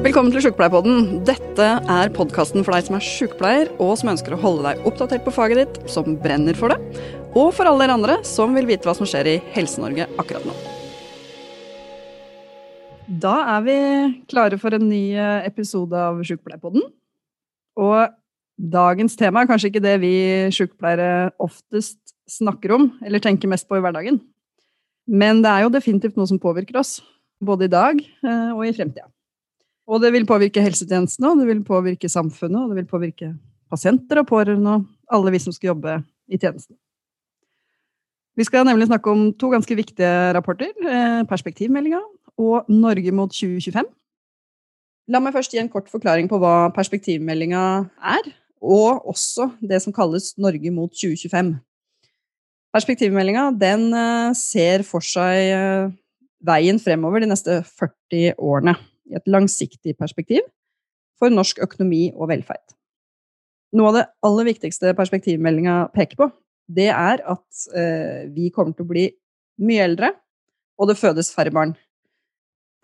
Velkommen til Sjukepleierpodden. Dette er podkasten for deg som er sjukepleier, og som ønsker å holde deg oppdatert på faget ditt, som brenner for det, og for alle dere andre som vil vite hva som skjer i Helse-Norge akkurat nå. Da er vi klare for en ny eh, episode av Sjukepleierpodden. Og dagens tema er kanskje ikke det vi sjukepleiere oftest snakker om, eller tenker mest på i hverdagen. Men det er jo definitivt noe som påvirker oss, både i dag eh, og i fremtida. Og det vil påvirke helsetjenestene, og det vil påvirke samfunnet, og det vil påvirke pasienter og pårørende og alle vi som skal jobbe i tjenesten. Vi skal nemlig snakke om to ganske viktige rapporter. Eh, perspektivmeldinga og Norge mot 2025. La meg først gi en kort forklaring på hva perspektivmeldinga er, og også det som kalles Norge mot 2025. Perspektivmeldinga eh, ser for seg eh, veien fremover de neste 40 årene i et langsiktig perspektiv for norsk økonomi og velferd. Noe av det aller viktigste perspektivmeldinga peker på, det er at eh, vi kommer til å bli mye eldre, og det fødes færre barn.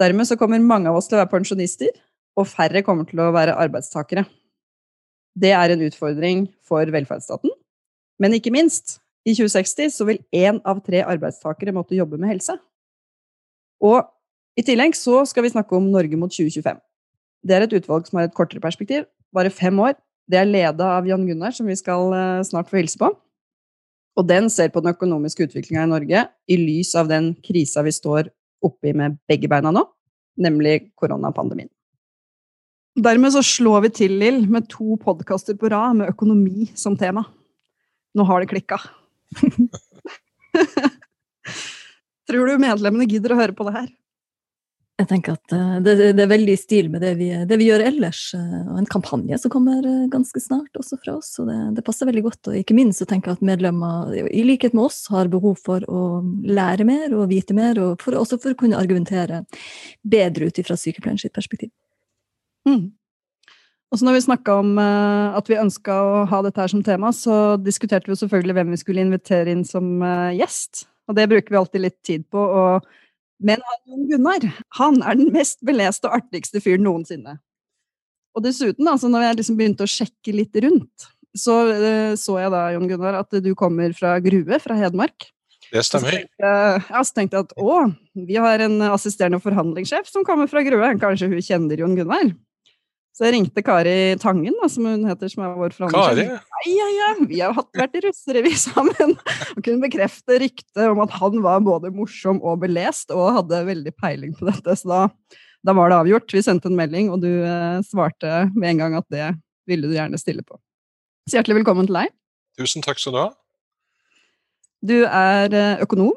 Dermed så kommer mange av oss til å være pensjonister, og færre kommer til å være arbeidstakere. Det er en utfordring for velferdsstaten, men ikke minst, i 2060 så vil én av tre arbeidstakere måtte jobbe med helse. Og i tillegg så skal vi snakke om Norge mot 2025. Det er et utvalg som har et kortere perspektiv, bare fem år. Det er leda av Jan Gunnar, som vi skal eh, snart få hilse på. Og den ser på den økonomiske utviklinga i Norge i lys av den krisa vi står oppi med begge beina nå, nemlig koronapandemien. Dermed så slår vi til, Lill, med to podkaster på rad med økonomi som tema. Nå har det klikka. Tror du medlemmene gidder å høre på det her? Jeg tenker at eh, det, det, er veldig i stil med det vi, det vi, gjør ellers. Eh, og en kampanje som kommer eh, ganske snart også fra oss. og det, det, passer veldig godt. Og ikke minst så tenker jeg at medlemmer, i likhet med oss, har behov for å lære mer og vite mer, og for, også for å kunne argumentere bedre ut fra sykepleierens perspektiv. Mm. Og så når vi snakka om at vi ønska å ha dette her som tema, så diskuterte vi selvfølgelig hvem vi skulle invitere inn som gjest. Og det bruker vi alltid litt tid på. og men Jon Gunnar han er den mest beleste og artigste fyren noensinne. Og dessuten, altså, når jeg liksom begynte å sjekke litt rundt, så uh, så jeg da, Jon Gunnar, at du kommer fra Grue, fra Hedmark. Det stemmer. Så tenkte, ja, så tenkte jeg at å, vi har en assisterende forhandlingssjef som kommer fra Grue. Kanskje hun kjenner Jon Gunnar? Så jeg ringte Kari Tangen, da, som hun heter, som er vår forhandler. Kari? Ja, ja. Vi har hatt, vært i russerevy sammen. Og kunne bekrefte ryktet om at han var både morsom og belest, og hadde veldig peiling på dette. Så da, da var det avgjort. Vi sendte en melding, og du eh, svarte med en gang at det ville du gjerne stille på. Så hjertelig velkommen til deg. Tusen takk skal du ha. Du er eh, økonom.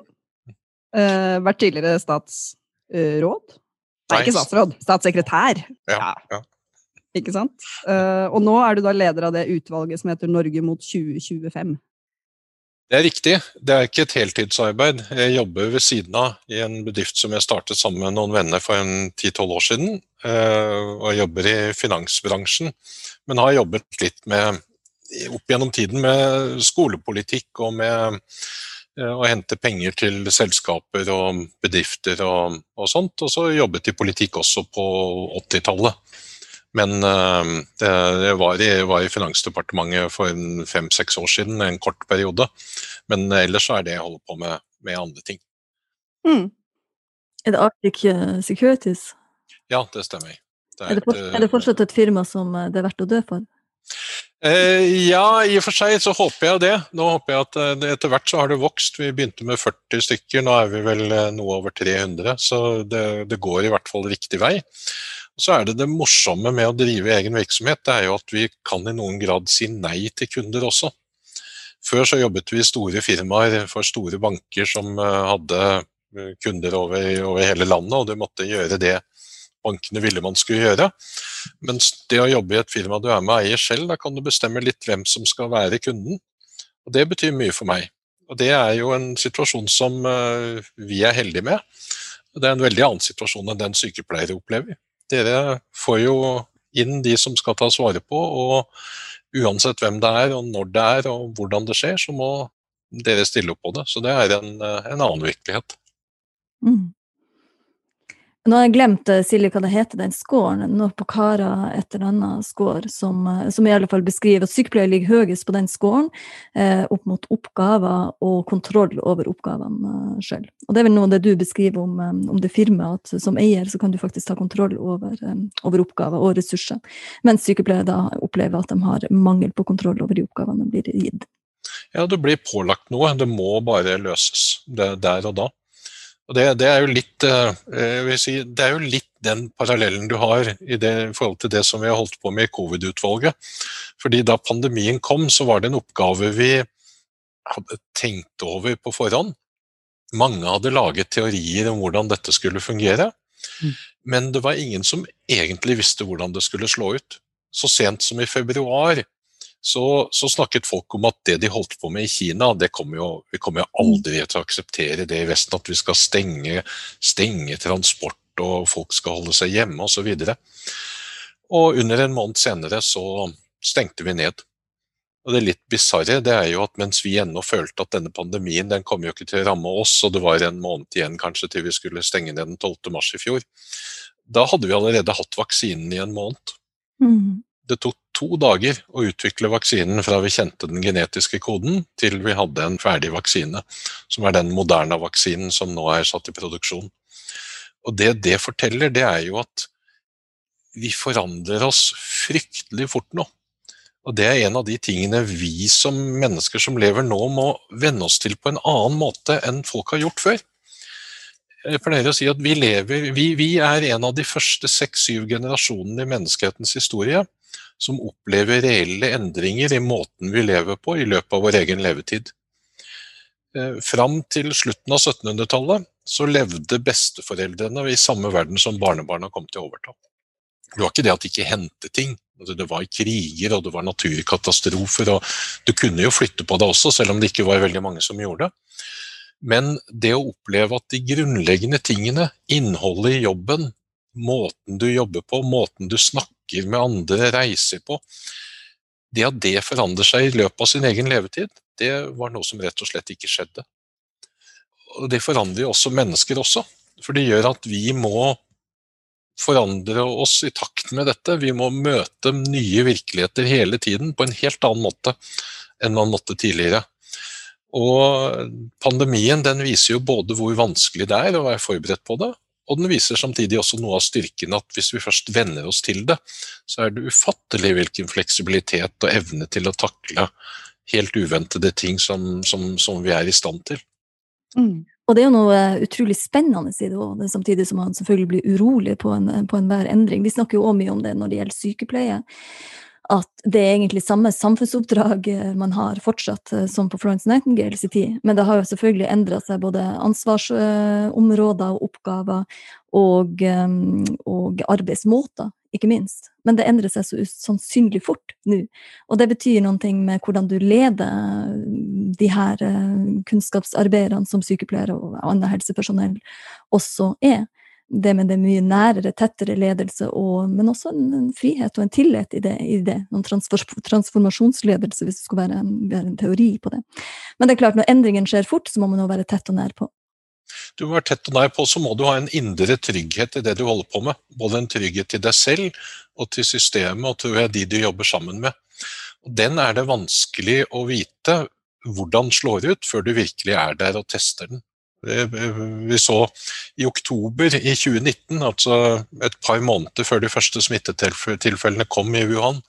Eh, vært tidligere statsråd. Nei, ikke statsråd. Statssekretær. Ja, ja. Ikke sant? Uh, og nå er du da leder av det utvalget som heter Norge mot 2025. Det er riktig. Det er ikke et heltidsarbeid. Jeg jobber ved siden av i en bedrift som jeg startet sammen med noen venner for en 10-12 år siden. Uh, og jobber i finansbransjen. Men har jobbet litt med, opp gjennom tiden med skolepolitikk og med uh, å hente penger til selskaper og bedrifter og, og sånt. Og så jobbet i politikk også på 80-tallet. Men uh, det var i, var i, Finansdepartementet for fem-seks år siden, en kort periode. Men ellers er det jeg holder på med, med andre ting. Mm. Er det Arctic eh, Securities? Ja, det stemmer. Det er, er, det fortsatt, er, det fortsatt, et firma som eh, det er verdt å dø for? Eh, ja, i og for seg så håper jeg det. Nå håper jeg at Etter hvert så har det vokst. Vi begynte med 40 stykker, nå er vi vel noe over 300. Så det, det går i hvert fall riktig vei. Så er det det morsomme med å drive egen virksomhet, det er jo at vi kan i noen grad si nei til kunder også. Før så jobbet vi i store firmaer for store banker som eh, hadde eh, kunder over, over hele landet, og du måtte gjøre det bankene ville man skulle gjøre. Mens det å jobbe i et firma du er med og eier selv, da kan du bestemme litt hvem som skal være kunden. Og Det betyr mye for meg. Og Det er jo en situasjon som eh, vi er heldige med. Det er en veldig annen situasjon enn den sykepleiere opplever dere får jo inn de som skal tas vare på, og uansett hvem det er, og når det er, og hvordan det skjer, så må dere stille opp på det. Så det er en, en annen virkelighet. Mm. Nå har jeg glemt eh, Silje, hva det heter, den scoren. Noe på Kara et eller annet score som, eh, som, i alle fall beskriver at sykepleier ligger høyest på den scoren eh, opp mot oppgaver og kontroll over oppgavene eh, sjøl. Og det er vel noe det du beskriver om, eh, om det firmaet, at som eier så kan du faktisk ta kontroll over, eh, over oppgaver og ressurser. Mens sykepleiere da opplever at de har mangel på kontroll over de oppgavene de blir gitt. Ja, det blir pålagt noe. Det må bare løses det, der og da. Og det, det, er litt, eh, si, det, er jo litt, den parallellen du har i, det, i, forhold til det som vi har holdt på med i covid-utvalget. Fordi Da pandemien kom, så var det en oppgave vi hadde tenkt over på forhånd. Mange hadde laget teorier om hvordan dette skulle fungere. Mm. Men det var ingen som egentlig visste hvordan det skulle slå ut. Så sent som i februar så, så, snakket folk om at det de holdt på med i Kina, det kommer jo, vi kommer jo aldri til å akseptere det i Vesten, at vi skal stenge, stenge transport og folk skal holde seg hjemme osv. Og, så og under en måned senere så stengte vi ned. Og Det litt bisarre er jo at mens vi ennå følte at denne pandemien den kom jo ikke til å ramme oss, og det var en måned igjen kanskje til vi skulle stenge ned den 12. mars i fjor, da hadde vi allerede hatt vaksinen i en måned. Mm. Det tok to dager å utvikle vaksinen fra vi kjente den genetiske koden, til vi hadde en ferdig vaksine, som er den moderne vaksinen som nå er satt i produksjon. Og Det det forteller, det er jo at vi forandrer oss fryktelig fort nå. Og Det er en av de tingene vi som mennesker som lever nå, må venne oss til på en annen måte enn folk har gjort før. Jeg pleier å si at vi, lever, vi, vi er en av de første seks-syv generasjonene i menneskehetens historie som opplever reelle endringer i måten vi lever på i løpet av vår egen levetid. Eh, fram til slutten av 1700-tallet så levde besteforeldrene i samme verden som barnebarna kom til å overta. Det var ikke det at de ikke hendte ting. Altså, det var kriger og det var naturkatastrofer. og Du kunne jo flytte på det også, selv om det ikke var veldig mange som gjorde det. Men det å oppleve at de grunnleggende tingene, innholdet i jobben, måten du jobber på, måten du snakker med andre, reiser på Det at det forandrer seg i løpet av sin egen levetid, det var noe som rett og slett ikke skjedde. Og Det forandrer jo også mennesker også, for det gjør at vi må forandre oss i takt med dette. Vi må møte nye virkeligheter hele tiden på en helt annen måte enn man måtte tidligere. Og pandemien den viser jo både hvor vanskelig det er å være forberedt på det, og den viser samtidig også noe av styrken at hvis vi først venner oss til det, så er det ufattelig hvilken fleksibilitet og evne til å takle helt uventede ting som, som, som vi er i stand til. Mm. Og det er jo noe utrolig spennende i det òg, samtidig som man selvfølgelig blir urolig på en endring. Vi snakker jo òg mye om det når det gjelder sykepleie at det er egentlig samme samfunnsoppdrag eh, man har fortsatt eh, som på Florence Nightingales i tid. Men det har jo selvfølgelig endra seg både ansvarsområder og oppgaver og, eh, og, arbeidsmåter, ikke minst. Men det endrer seg så usannsynlig fort nå. Og det betyr noe med hvordan du leder de her kunnskapsarbeiderne som sykepleiere og annet helsepersonell også er det med det mye nærere, tettere ledelse, og, men også en, frihet og en tillit i det. I det. Noen transformasjonsledelse, hvis det skulle være være en, teori på det. Men det er klart, når endringen skjer fort, så må man jo være tett og nær på. Du må være tett og nær på, så må du ha en indre trygghet i det du holder på med. Både en trygghet til deg selv og til systemet og til de du jobber sammen med. Og den er det vanskelig å vite hvordan slår ut før du virkelig er der og tester den. Vi så i oktober i 2019, altså et par måneder før de første smittetilfellene kom i Wuhan,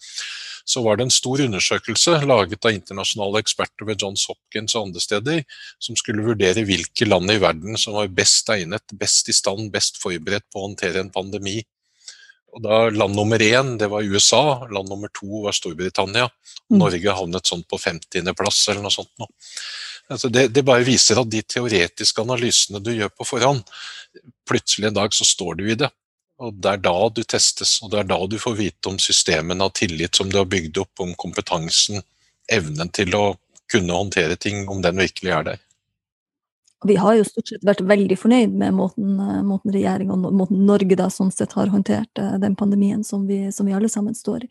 så var det en stor undersøkelse laget av internasjonale eksperter ved Johns Hopkins og andre steder, som skulle vurdere hvilke land i verden som var best egnet, best i stand, best forberedt på å håndtere en pandemi. Og da Land nummer én det var USA, land nummer to var Storbritannia. Mm. Norge havnet sånn på 50.-plass eller noe sånt. Nå. Altså det, det, bare viser at de teoretiske analysene du gjør på forhånd, plutselig en dag så står du i det. Og Det er da du testes, og det er da du får vite om systemene har tillit som du har bygd opp, om kompetansen, evnen til å kunne håndtere ting, om den virkelig er der. Vi har jo stort sett vært veldig fornøyd med måten, eh, måten regjeringa og måten Norge da sånn sett har håndtert eh, den pandemien som vi, som vi alle sammen står i.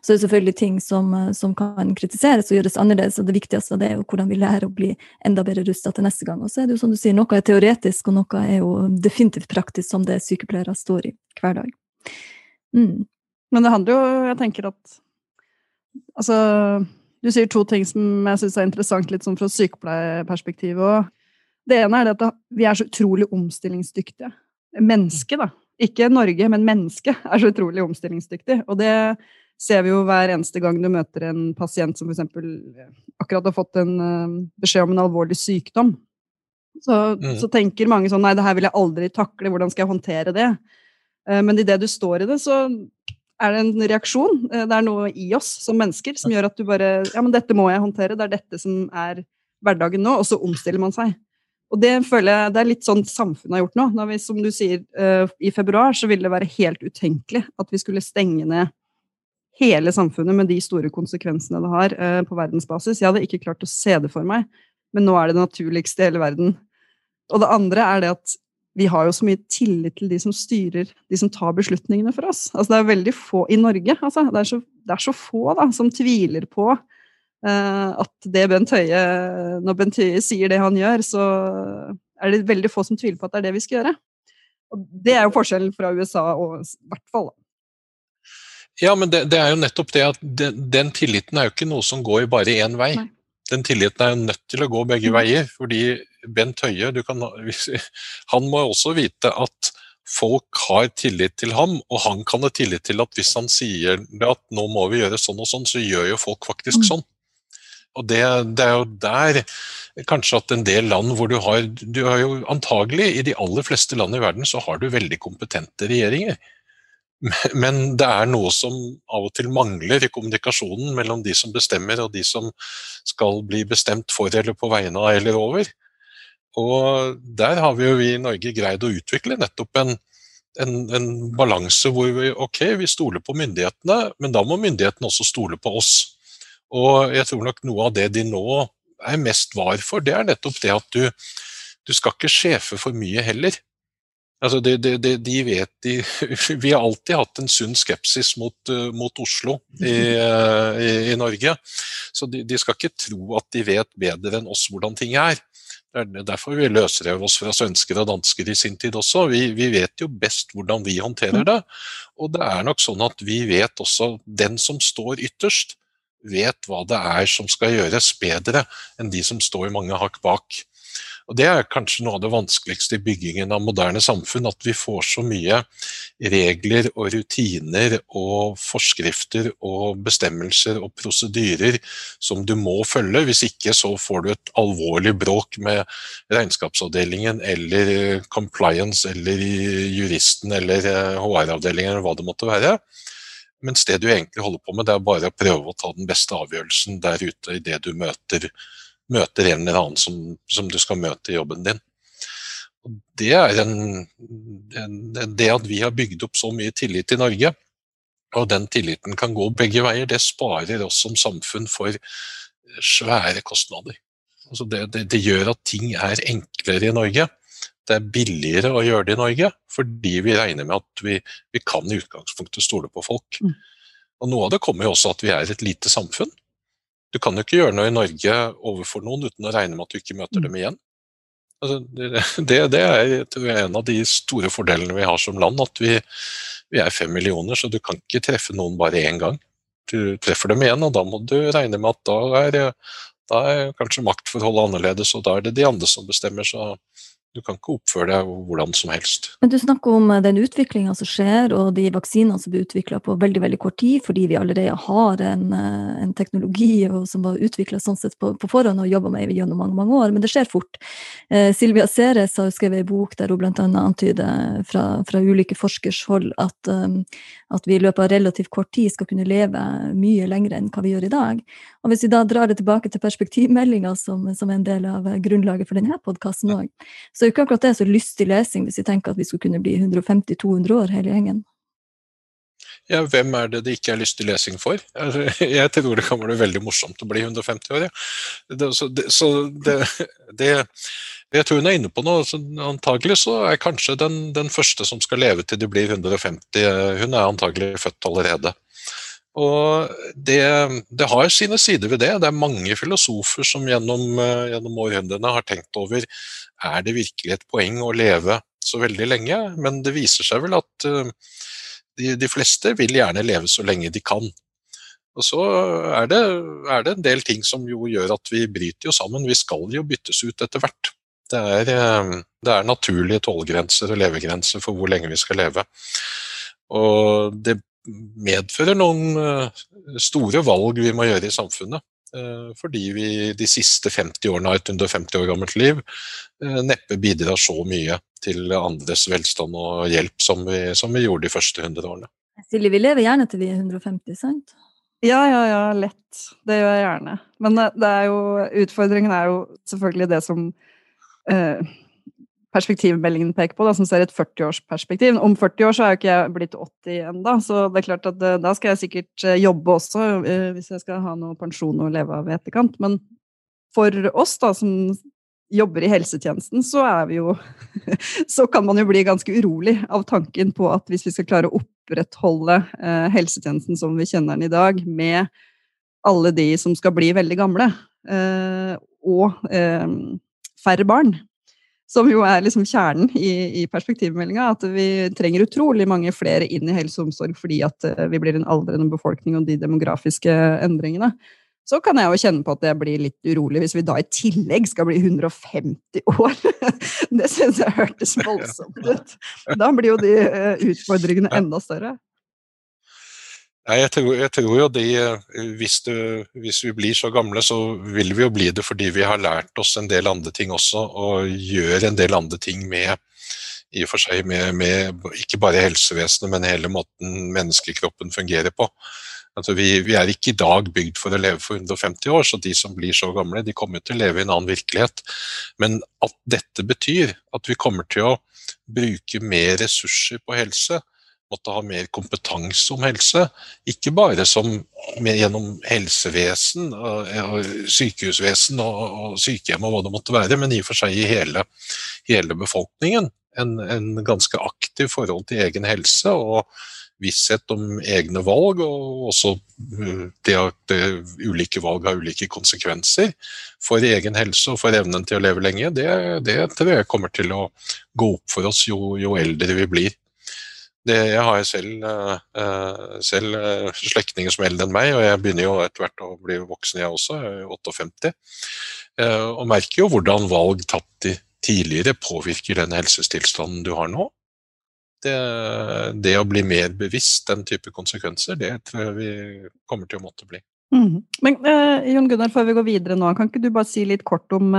Så det er selvfølgelig ting som, eh, som, kan kritiseres og gjøres annerledes, og det viktigste det er jo hvordan vi lærer å bli enda bedre rusta til neste gang. Og så er det jo som du sier, noe er teoretisk, og noe er jo definitivt praktisk, som det sykepleiere står i hver dag. Mm. Men det handler jo, jeg tenker at Altså, du sier to ting som jeg syns er interessant litt sånn fra sykepleierperspektivet òg. Det ene er at vi er så utrolig omstillingsdyktige. Mennesket, da. Ikke Norge, men mennesket er så utrolig omstillingsdyktig. Og det ser vi jo hver eneste gang du møter en pasient som f.eks. akkurat har fått en uh, beskjed om en alvorlig sykdom. Så, mm. så, tenker mange sånn Nei, det her vil jeg aldri takle. Hvordan skal jeg håndtere det? Uh, men idet du står i det, så er det en reaksjon. Det er noe i oss som mennesker som gjør at du bare Ja, men dette må jeg håndtere. Det er dette som er hverdagen nå. Og så omstiller man seg. Og det føler jeg, det er litt sånn samfunnet har gjort nå. Når vi, som du sier, uh, I februar så ville det være helt utenkelig at vi skulle stenge ned hele samfunnet med de store konsekvensene det har uh, på verdensbasis. Jeg hadde ikke klart å se det for meg, men nå er det det naturligste i hele verden. Og det andre er det at vi har jo så mye tillit til de som styrer, de som tar beslutningene for oss. Altså, det er veldig få i Norge, altså. Det er så, det er så få da, som tviler på uh, at det Bent Høie Når Bent Høie sier det han gjør, så er det veldig få som tviler på at det er det vi skal gjøre. Og det er jo forskjellen fra USA, og i hvert fall. Ja, men det, det, er jo nettopp det at den, den, tilliten er jo ikke noe som går bare én vei. Nei. Den tilliten er jo nødt til å gå begge mm. veier, fordi Bent Høie kan, han må også vite at folk har tillit til ham, og han kan ha tillit til at hvis han sier at nå må vi gjøre sånn og sånn, så gjør jo folk faktisk mm. sånn. Og det, det, er jo der kanskje at en del land hvor du har Du har jo antagelig i de aller fleste land i verden så har du veldig kompetente regjeringer. Men det er noe som av og til mangler i kommunikasjonen mellom de som bestemmer og de som skal bli bestemt for eller på vegne av eller over. Og der har vi jo vi i Norge greid å utvikle nettopp en, en, en balanse hvor vi ok, vi stoler på myndighetene, men da må myndighetene også stole på oss. Og jeg tror nok noe av det de nå er mest var for, det er nettopp det at du, du skal ikke sjefe for mye heller. Altså de, de, de, de vet Vi har alltid hatt en sunn skepsis mot, uh, mot Oslo i, uh, i, i, Norge. Så de, skal ikke tro at de vet bedre enn oss hvordan ting er. Det er derfor vi løsrev oss fra svensker og dansker i sin tid også. Vi, vi, vet jo best hvordan vi håndterer det. Og det er nok sånn at vi vet også den som står ytterst, vet hva det er som skal gjøres bedre enn de som står mange hakk bak. Og Det er kanskje noe av det vanskeligste i byggingen av moderne samfunn, at vi får så mye regler og rutiner og forskrifter og bestemmelser og prosedyrer som du må følge. Hvis ikke så får du et alvorlig bråk med regnskapsavdelingen eller compliance eller juristen eller HR-avdelingen eller hva det måtte være. Mens det du egentlig holder på med, det er bare å prøve å ta den beste avgjørelsen der ute idet du møter, møter, en eller annen som, som, du skal møte i jobben din. Og det er en, en, Det at vi har bygd opp så mye tillit i Norge, og den tilliten kan gå begge veier, det sparer oss som samfunn for svære kostnader. Altså det, det, det gjør at ting er enklere i Norge det er billigere å gjøre det i Norge, fordi vi regner med at vi, vi kan i utgangspunktet stole på folk. Mm. Og Noe av det kommer jo også at vi er et lite samfunn. Du kan jo ikke gjøre noe i Norge overfor noen uten å regne med at du ikke møter mm. dem igjen. Altså, det, det, er en av de store fordelene vi har som land, at vi, vi er fem millioner, så du kan ikke treffe noen bare én gang. Du treffer dem igjen, og da må du regne med at da er, da er kanskje maktforholdet annerledes, og da er det de andre som bestemmer. så du kan ikke oppføre deg hvordan som helst. Men Du snakker om eh, den utviklinga som skjer, og de vaksinene som blir utvikla på veldig veldig kort tid, fordi vi allerede har en, eh, en teknologi som var utvikla sånn sett på, på, forhånd og jobba med gjennom mange mange år. Men det skjer fort. Eh, Silvia Ceres har skrevet en bok der hun bl.a. antyder fra, fra, ulike forskers hold at, um, at vi i løpet av relativt kort tid skal kunne leve mye lenger enn hva vi gjør i dag. Og Hvis vi da drar det tilbake til perspektivmeldinga, som, som er en del av grunnlaget for denne podkasten òg, så er ikke akkurat det er så lystig lesing hvis vi tenker at vi skulle kunne bli 150-200 år hele gjengen. Ja, hvem er det det ikke er lystig lesing for? Jeg tror det kan være veldig morsomt å bli 150 år. Ja. Det, så, det, så det, det, jeg tror hun er inne på noe. Antagelig så er kanskje den, den, første som skal leve til de blir 150, hun er antagelig født allerede. Og det, det, har sine sider ved det. Det er mange filosofer som gjennom, gjennom århundrene har tenkt over er det virkelig et poeng å leve så veldig lenge. Men det viser seg vel at de, de, fleste vil gjerne leve så lenge de kan. Og så er det, er det, en del ting som jo gjør at vi bryter jo sammen. Vi skal jo byttes ut etter hvert. Det er, eh, det er naturlige tålegrenser og levegrenser for hvor lenge vi skal leve. Og det medfører noen eh, store valg vi må gjøre i samfunnet. Eh, fordi vi de siste 50 årene av et 150 år gammelt liv neppe bidrar så mye til andres velstand og hjelp som vi, som vi gjorde de første 100 årene. Silje, vi lever gjerne til vi er 150, sant? Ja, ja, ja, lett. Det gjør jeg gjerne. Men eh, det er jo, utfordringen er jo selvfølgelig det som eh, perspektivmeldingen peker på, da, som ser et 40-årsperspektiv. Om 40 år så er jo ikke jeg blitt 80 ennå, så det er klart at eh, da skal jeg sikkert eh, jobbe også, eh, hvis jeg skal ha noe pensjon å leve av i etterkant. Men for oss da, som jobber i helsetjenesten, så er vi jo Så kan man jo bli ganske urolig av tanken på at hvis vi skal klare å opprettholde helsetjenesten som vi kjenner den i dag, med alle de som skal bli veldig gamle, og færre barn, som jo er liksom kjernen i, i perspektivmeldinga, at vi trenger utrolig mange flere inn i helse og omsorg fordi at eh, vi blir en aldrende befolkning og de demografiske endringene så kan jeg jo kjenne på at jeg blir litt urolig hvis vi da i tillegg skal bli 150 år. Det syns jeg hørtes voldsomt ut. Da blir jo de eh, utfordringene enda større. Nei, jeg tror, jeg tror jo de, eh, hvis, du, hvis, vi blir så gamle, så vil vi jo bli det fordi vi har lært oss en del andre ting også, og gjør en del andre ting med i og for seg med, med ikke bare helsevesenet, men hele måten menneskekroppen fungerer på. Altså vi, vi, er ikke i dag bygd for å leve for 150 år, så de som blir så gamle, de kommer til å leve i en annen virkelighet. Men at dette betyr at vi kommer til å bruke mer ressurser på helse, måtte ha mer kompetanse om helse, ikke bare som gjennom helsevesen, og sykehusvesen og, sykehjem og hva det måtte være, men i og for seg i hele, hele befolkningen. En, en ganske aktiv forhold til egen helse. og visshet om egne valg, og også uh, det at ulike valg har ulike konsekvenser for egen helse og for evnen til å leve lenge, det, det tror jeg kommer til å gå opp for oss jo, jo eldre vi blir. Det, jeg har selv, uh, selv uh, slektninger som er eldre enn meg, og jeg begynner jo etter hvert å bli voksen jeg også, jeg er 58, uh, og merker jo hvordan valg tatt tidligere påvirker den helsestilstanden du har nå det, det, å bli mer bevisst den type konsekvenser, det tror jeg vi kommer til å måtte bli. Mm. Men uh, Jon Gunnar, før vi går videre nå, kan ikke du bare si litt kort om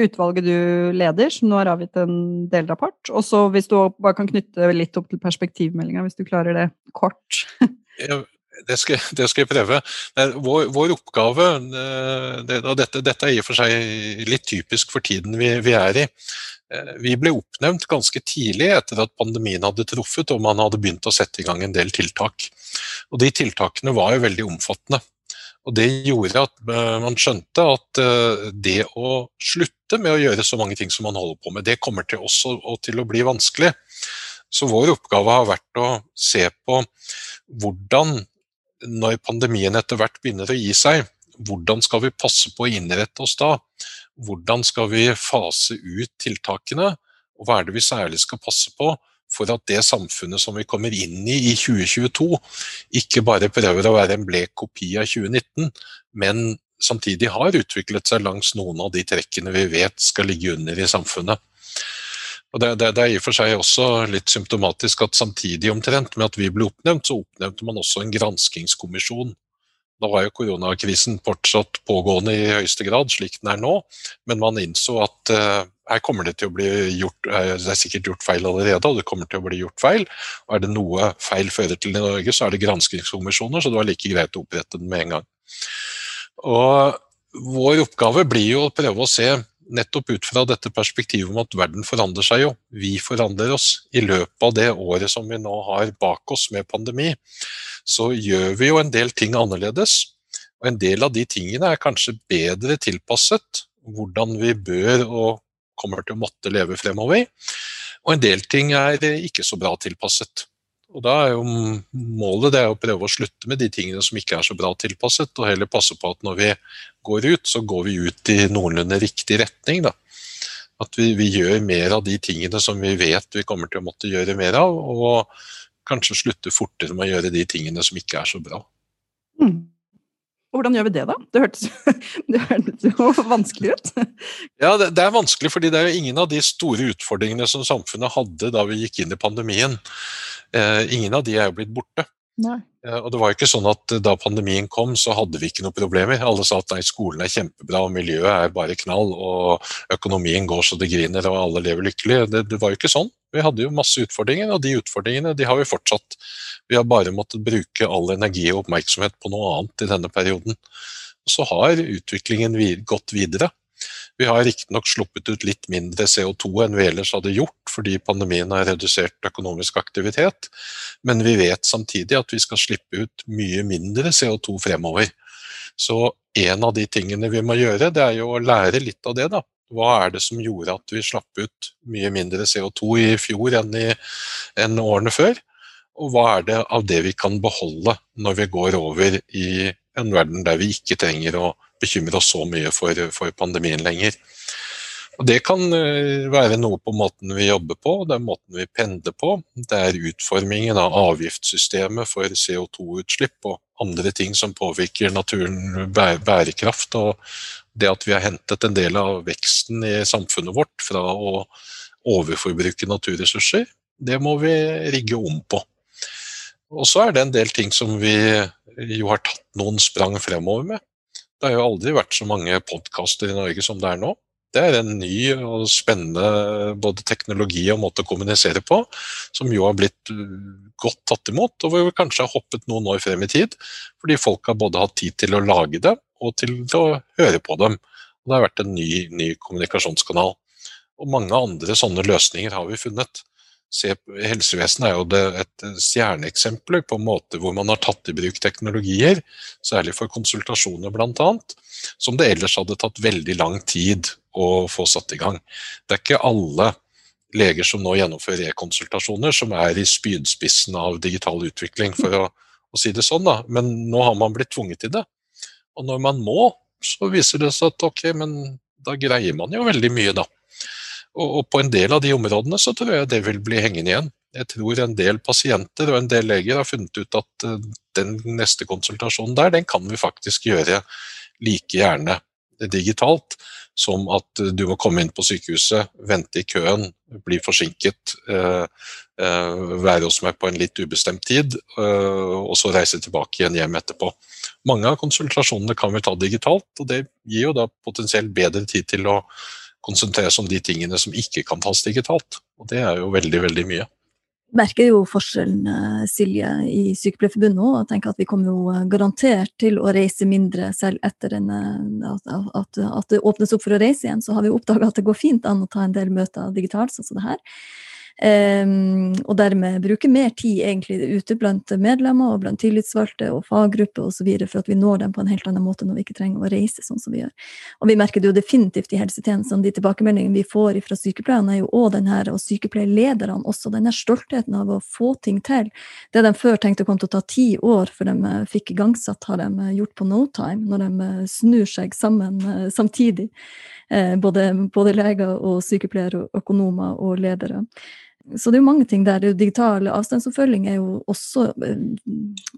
utvalget du leder, som nå har avgitt en delrapport? Og så hvis du bare kan knytte litt opp til perspektivmeldinga, hvis du klarer det kort? det skal, det skal, jeg prøve. Vår, vår oppgave, eh, det, og dette, dette, er i og for seg litt typisk for tiden vi, vi er i, Eh, vi ble oppnevnt ganske tidlig etter at pandemien hadde truffet og man hadde begynt å sette i gang en del tiltak. Og De tiltakene var jo veldig omfattende. Og Det gjorde at eh, man skjønte at eh, det å slutte med å gjøre så mange ting som man holder på med, det kommer til også til å bli vanskelig. Så vår oppgave har vært å se på hvordan, når pandemien etter hvert begynner å gi seg, hvordan skal vi passe på å innrette oss da? hvordan skal vi fase ut tiltakene, og hva er det vi særlig skal passe på for at det samfunnet som vi kommer inn i i 2022, ikke bare prøver å være en blek kopi av 2019, men samtidig har utviklet seg langs noen av de trekkene vi vet skal ligge under i samfunnet. Og det, det, det, er i og for seg også litt symptomatisk at samtidig omtrent med at vi ble oppnevnt, så oppnevnte man også en granskingskommisjon Da var jo koronakrisen fortsatt pågående i høyeste grad, slik den er nå, men man innså at uh, her kommer det til å bli gjort uh, Det er sikkert gjort feil allerede, og det kommer til å bli gjort feil. Og er det noe feil fører til i Norge, så er det granskingskommisjoner, så det var like greit å opprette den med en gang. Og vår oppgave blir jo å prøve å se nettopp ut fra dette perspektivet om at verden forandrer seg jo. Vi forandrer oss. I løpet av det året som vi nå har bak oss med pandemi, så gjør vi jo en del ting annerledes. Og en del av de tingene er kanskje bedre tilpasset hvordan vi bør og kommer til å måtte leve fremover. Og en del ting er ikke så bra tilpasset. Og da er jo målet er å prøve å slutte med de tingene som ikke er så bra tilpasset, og heller passe på at når vi går ut, så går vi ut i noenlunde riktig retning. da. At vi, vi gjør mer av de tingene som vi vet vi kommer til å måtte gjøre mer av, og kanskje slutte fortere med å gjøre de tingene som ikke er så bra. Mm. Hvordan gjør vi det, da? Det hørtes, det hørtes jo vanskelig ut. Ja, det, er vanskelig, fordi det er jo ingen av de store utfordringene som samfunnet hadde da vi gikk inn i pandemien. Eh, ingen av de er jo blitt borte. Eh, og det var jo ikke sånn at Da pandemien kom, så hadde vi ikke noen problemer. Alle sa at nei, skolen er kjempebra, og miljøet er bare knall, og økonomien går så det griner, og alle lever lykkelig. Det, det var jo ikke sånn. Vi hadde jo masse utfordringer, og de utfordringene de har vi fortsatt. Vi har bare måttet bruke all energi og oppmerksomhet på noe annet i denne perioden. Så har utviklingen gått videre. Vi har riktignok sluppet ut litt mindre CO2 enn vi ellers hadde gjort, fordi pandemien har redusert økonomisk aktivitet, men vi vet samtidig at vi skal slippe ut mye mindre CO2 fremover. Så en av de tingene vi må gjøre, det er jo å lære litt av det. da. Hva er det som gjorde at vi slapp ut mye mindre CO2 i fjor enn, i, enn årene før? Og hva er det av det vi kan beholde når vi går over i en verden der vi ikke trenger å bekymre oss så mye for, for pandemien lenger. Og Det kan eh, være noe på måten vi jobber på, det er måten vi pendler på. Det er utformingen av avgiftssystemet for CO2-utslipp og andre ting som påvirker naturen bærekraft. Og det at vi har hentet en del av veksten i samfunnet vårt fra å overforbruke naturressurser, det må vi rigge om på. Og så er det en del ting som vi jo har tatt noen sprang fremover med. Det har jo aldri vært så mange podkaster i Norge som det er nå. Det er en ny og spennende både teknologi og måte å kommunisere på, som jo har blitt uh, godt tatt imot, og hvor vi kanskje har hoppet noen år frem i tid. Fordi folk har både hatt tid til å lage det, og til å høre på dem. Og det har vært en ny, ny kommunikasjonskanal. Og mange andre sånne løsninger har vi funnet se, Helsevesenet er jo det, et stjerneeksempel på en måte hvor man har tatt i bruk teknologier, særlig for konsultasjoner bl.a., som det ellers hadde tatt veldig lang tid å få satt i gang. Det er ikke alle leger som nå gjennomfører e-konsultasjoner, som er i spydspissen av digital utvikling, for å, å si det sånn. da. Men nå har man blitt tvunget til det. Og når man må, så viser det seg at ok, men da greier man jo veldig mye, da. Og, og, på en del av de områdene så tror jeg det vil bli hengende igjen. Jeg tror en del pasienter og en del leger har funnet ut at uh, den neste konsultasjonen der, den kan vi faktisk gjøre like gjerne digitalt som at du må komme inn på sykehuset, vente i køen, bli forsinket, uh, være hos meg på en litt ubestemt tid, og så reise tilbake igjen hjem etterpå. Mange av konsultasjonene kan vi ta digitalt, og det gir jo da potensielt bedre tid til å konsentrere oss om de tingene som ikke kan tas digitalt. Og det er jo veldig, veldig mye. Merker jo forskjellen, eh, Silje, i Sykepleierforbundet òg. Tenker at vi kommer jo eh, garantert til å reise mindre selv etter en, eh, at, at, at, det åpnes opp for å reise igjen. Så har vi oppdaga at det går fint an å ta en del møter digitalt, sånn som det her. Um, og dermed bruke mer tid egentlig ute blant medlemmer og blant tillitsvalgte og faggrupper osv. for at vi når dem på en helt annen måte når vi ikke trenger å reise sånn som vi gjør. Og vi merker det jo definitivt i helsetjenestene. De tilbakemeldingene vi får fra sykepleierne, er jo òg den her, og sykepleierlederne også, den her stoltheten av å få ting til. Det de før tenkte kom til å ta ti år før de eh, fikk igangsatt, har de eh, gjort på no time, når de eh, snur seg sammen samtidig. Både, både leger og sykepleiere, økonomer og ledere. Så det er jo mange ting der. Digital avstandsoppfølging er jo også, eh,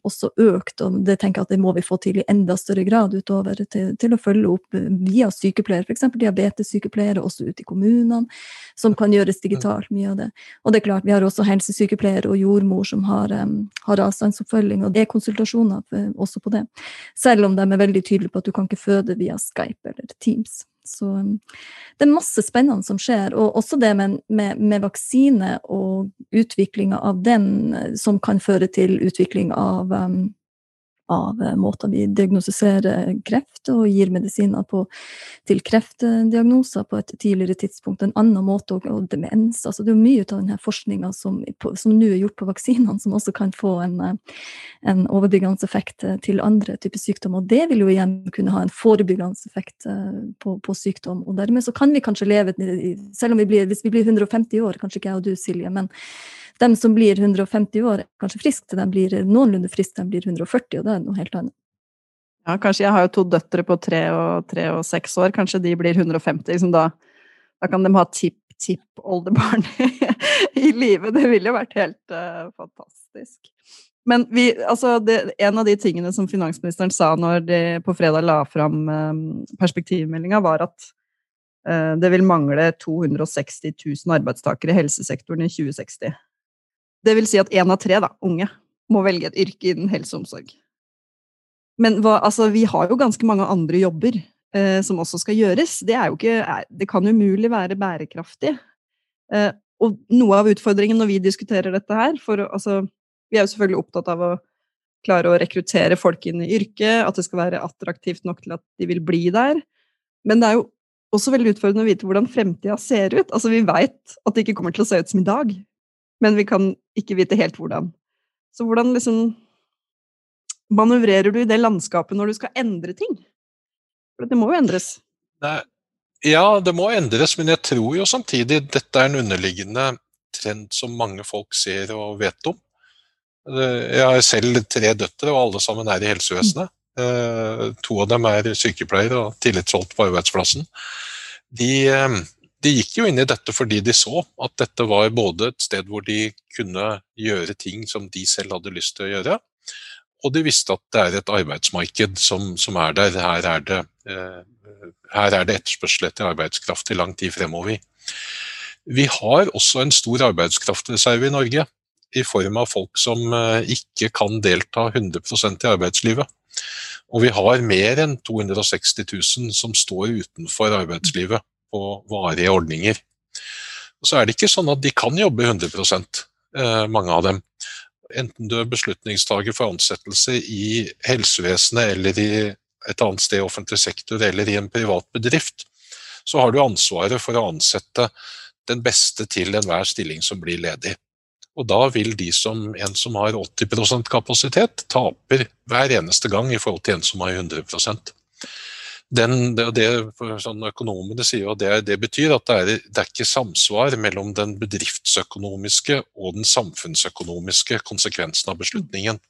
også, økt, og det tenker jeg at det må vi få til i enda større grad utover til, til å følge opp via sykepleiere, f.eks. diabetessykepleiere også ute i kommunene, som kan gjøres digitalt, mye av det. Og det er klart, vi har også helsesykepleiere og jordmor som har, um, har avstandsoppfølging, og det er konsultasjoner eh, også på det. Selv om de er veldig tydelige på at du kan ikke føde via Skype eller Teams. Så um, det er masse spennende som skjer. Og også det med, med, med vaksine og utviklinga av den, eh, som kan føre til utvikling av um, av eh, måter vi diagnostiserer kreft og gir medisiner på, til kreftdiagnoser på et tidligere tidspunkt. En annen måte og, og demens. Altså, det er mye av denne forskninga som, som nå er gjort på vaksinene, som også kan få en, eh, en overbyggende effekt eh, til andre typer sykdom. Og det vil jo igjen kunne ha en forebyggende effekt på, på sykdom. Og dermed så kan vi kanskje leve, selv om vi blir, hvis vi blir 150 år, kanskje ikke jeg og du, Silje, men de som blir 150 år, kanskje friske de blir noenlunde friske de blir 140, og det er noe helt annet. Ja, kanskje jeg har jo to døtre på tre og, tre og seks år, kanskje de blir 150. Liksom da, da, kan de ha tipp-tipp-oldebarn i livet. Det ville jo vært helt uh, fantastisk. Men vi, altså det, en av de tingene som finansministeren sa når de på fredag la fram um, perspektivmeldinga, var at uh, det vil mangle 260 000 arbeidstakere i helsesektoren i 2060. Det vil si at én av tre da, unge må velge et yrke innen helse og omsorg. Men hva, altså, vi har jo ganske mange andre jobber eh, som også skal gjøres. Det, ikke, det kan umulig være bærekraftig. Eh, og noe av utfordringen når vi diskuterer dette her for, altså, Vi er jo selvfølgelig opptatt av å klare å rekruttere folk inn i yrket, at det skal være attraktivt nok til at de vil bli der. Men det er jo også veldig utfordrende å vite hvordan fremtida ser ut. Altså, vi veit at det ikke kommer til å se ut som i dag men vi kan ikke vite helt hvordan. Så hvordan liksom manøvrerer du i det landskapet når du skal endre ting? For det må jo endres. Nei. Ja, det må endres, men jeg tror jo samtidig dette er en underliggende trend som mange folk ser og vet om. Jeg har selv tre døtre, og alle sammen er i helsevesenet. Eh, to av dem er sykepleiere og tillitsvalgt på arbeidsplassen. De, eh, de gikk jo inn i dette fordi de så at dette var både et sted hvor de kunne gjøre ting som de selv hadde lyst til å gjøre, og de visste at det er et arbeidsmarked som, som er der. Her er, det, eh, her er det etterspørsel etter arbeidskraft i lang tid fremover. Vi har også en stor arbeidskraftreserve i Norge, i form av folk som eh, ikke kan delta 100 i arbeidslivet. Og vi har mer enn 260 000 som står utenfor arbeidslivet på varige ordninger. Og så er det ikke sånn at de kan jobbe 100 eh, mange av dem. Enten du er beslutningstaker for ansettelse i helsevesenet eller i et annet sted i offentlig sektor eller i en privat bedrift, så har du ansvaret for å ansette den beste til enhver stilling som blir ledig. Og da vil de som en som har 80% kapasitet, taper hver eneste gang i forhold til en som har 100 den, det, det, sånn Økonomene sier at det, det betyr at det er, det er, ikke samsvar mellom den bedriftsøkonomiske og den samfunnsøkonomiske konsekvensen av beslutningen.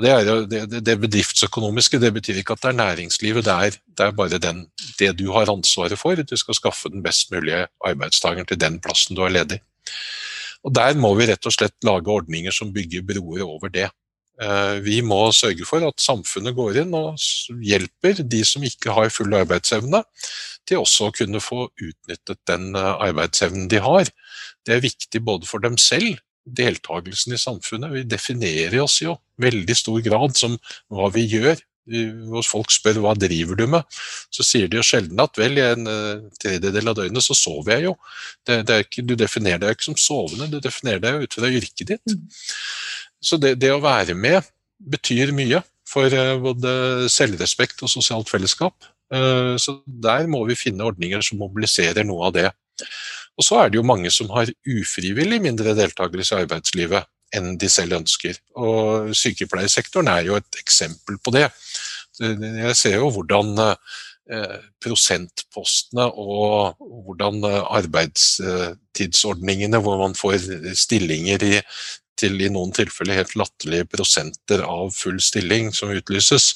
Det, er, det, bedriftsøkonomiske det betyr ikke at det er næringslivet, det er, det er bare den, det du har ansvaret for. Du skal skaffe den best mulige arbeidstakeren til den plassen du er ledig. Og Der må vi rett og slett lage ordninger som bygger broer over det. Eh, vi må sørge for at samfunnet går inn og hjelper de som ikke har full arbeidsevne, til også å kunne få utnyttet den eh, arbeidsevnen de har. Det er viktig både for dem selv, deltakelsen i samfunnet. Vi definerer oss jo veldig stor grad som hva vi gjør. Hvis folk spør hva driver du med, så sier de jo sjelden at vel, i en eh, tredjedel av døgnet så sover jeg jo. Det, det ikke, du definerer deg ikke som sovende, du definerer deg ut fra yrket ditt. Så det, det, å være med betyr mye for eh, både selvrespekt og sosialt fellesskap. Eh, så der må vi finne ordninger som mobiliserer noe av det. Og så er det jo mange som har ufrivillig mindre deltakelse i arbeidslivet enn de selv ønsker. Og sykepleiersektoren er jo et eksempel på det. Jeg ser jo hvordan eh, prosentpostene og hvordan arbeidstidsordningene, hvor man får stillinger i til i noen tilfeller helt latterlige prosenter av full stilling som utlyses,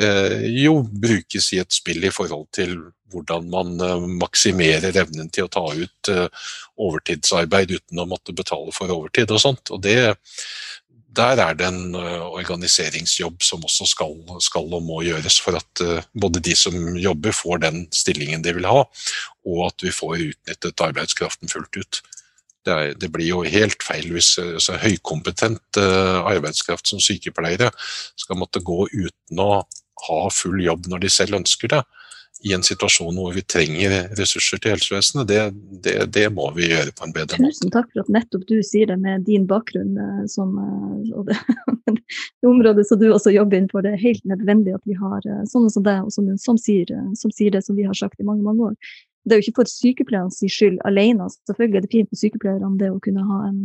eh, jo brukes i et spill i forhold til hvordan man eh, maksimerer evnen til å ta ut eh, overtidsarbeid uten å måtte betale for overtid og sånt. Og det, der er det en organiseringsjobb som også skal, skal, og må gjøres for at både de som jobber får den stillingen de vil ha, og at vi får utnyttet arbeidskraften fullt ut. Det, er, det, blir jo helt feil hvis altså, høykompetent arbeidskraft som sykepleiere skal måtte gå uten å ha full jobb når de selv ønsker det, i en situasjon hvor vi trenger ressurser til helsevesenet, det, det, det, må vi gjøre på en bedre måte. Tusen takk for at nettopp du sier det med din bakgrunn eh, som, eh, og det, det området som du også jobber innenfor. Det er helt nødvendig at vi har eh, sånne som deg, som, som, sier, som sier det som vi har sagt i mange, mange år. Det er jo ikke for sykepleiernes skyld alene. Selvfølgelig er det fint for sykepleierne det å kunne ha en,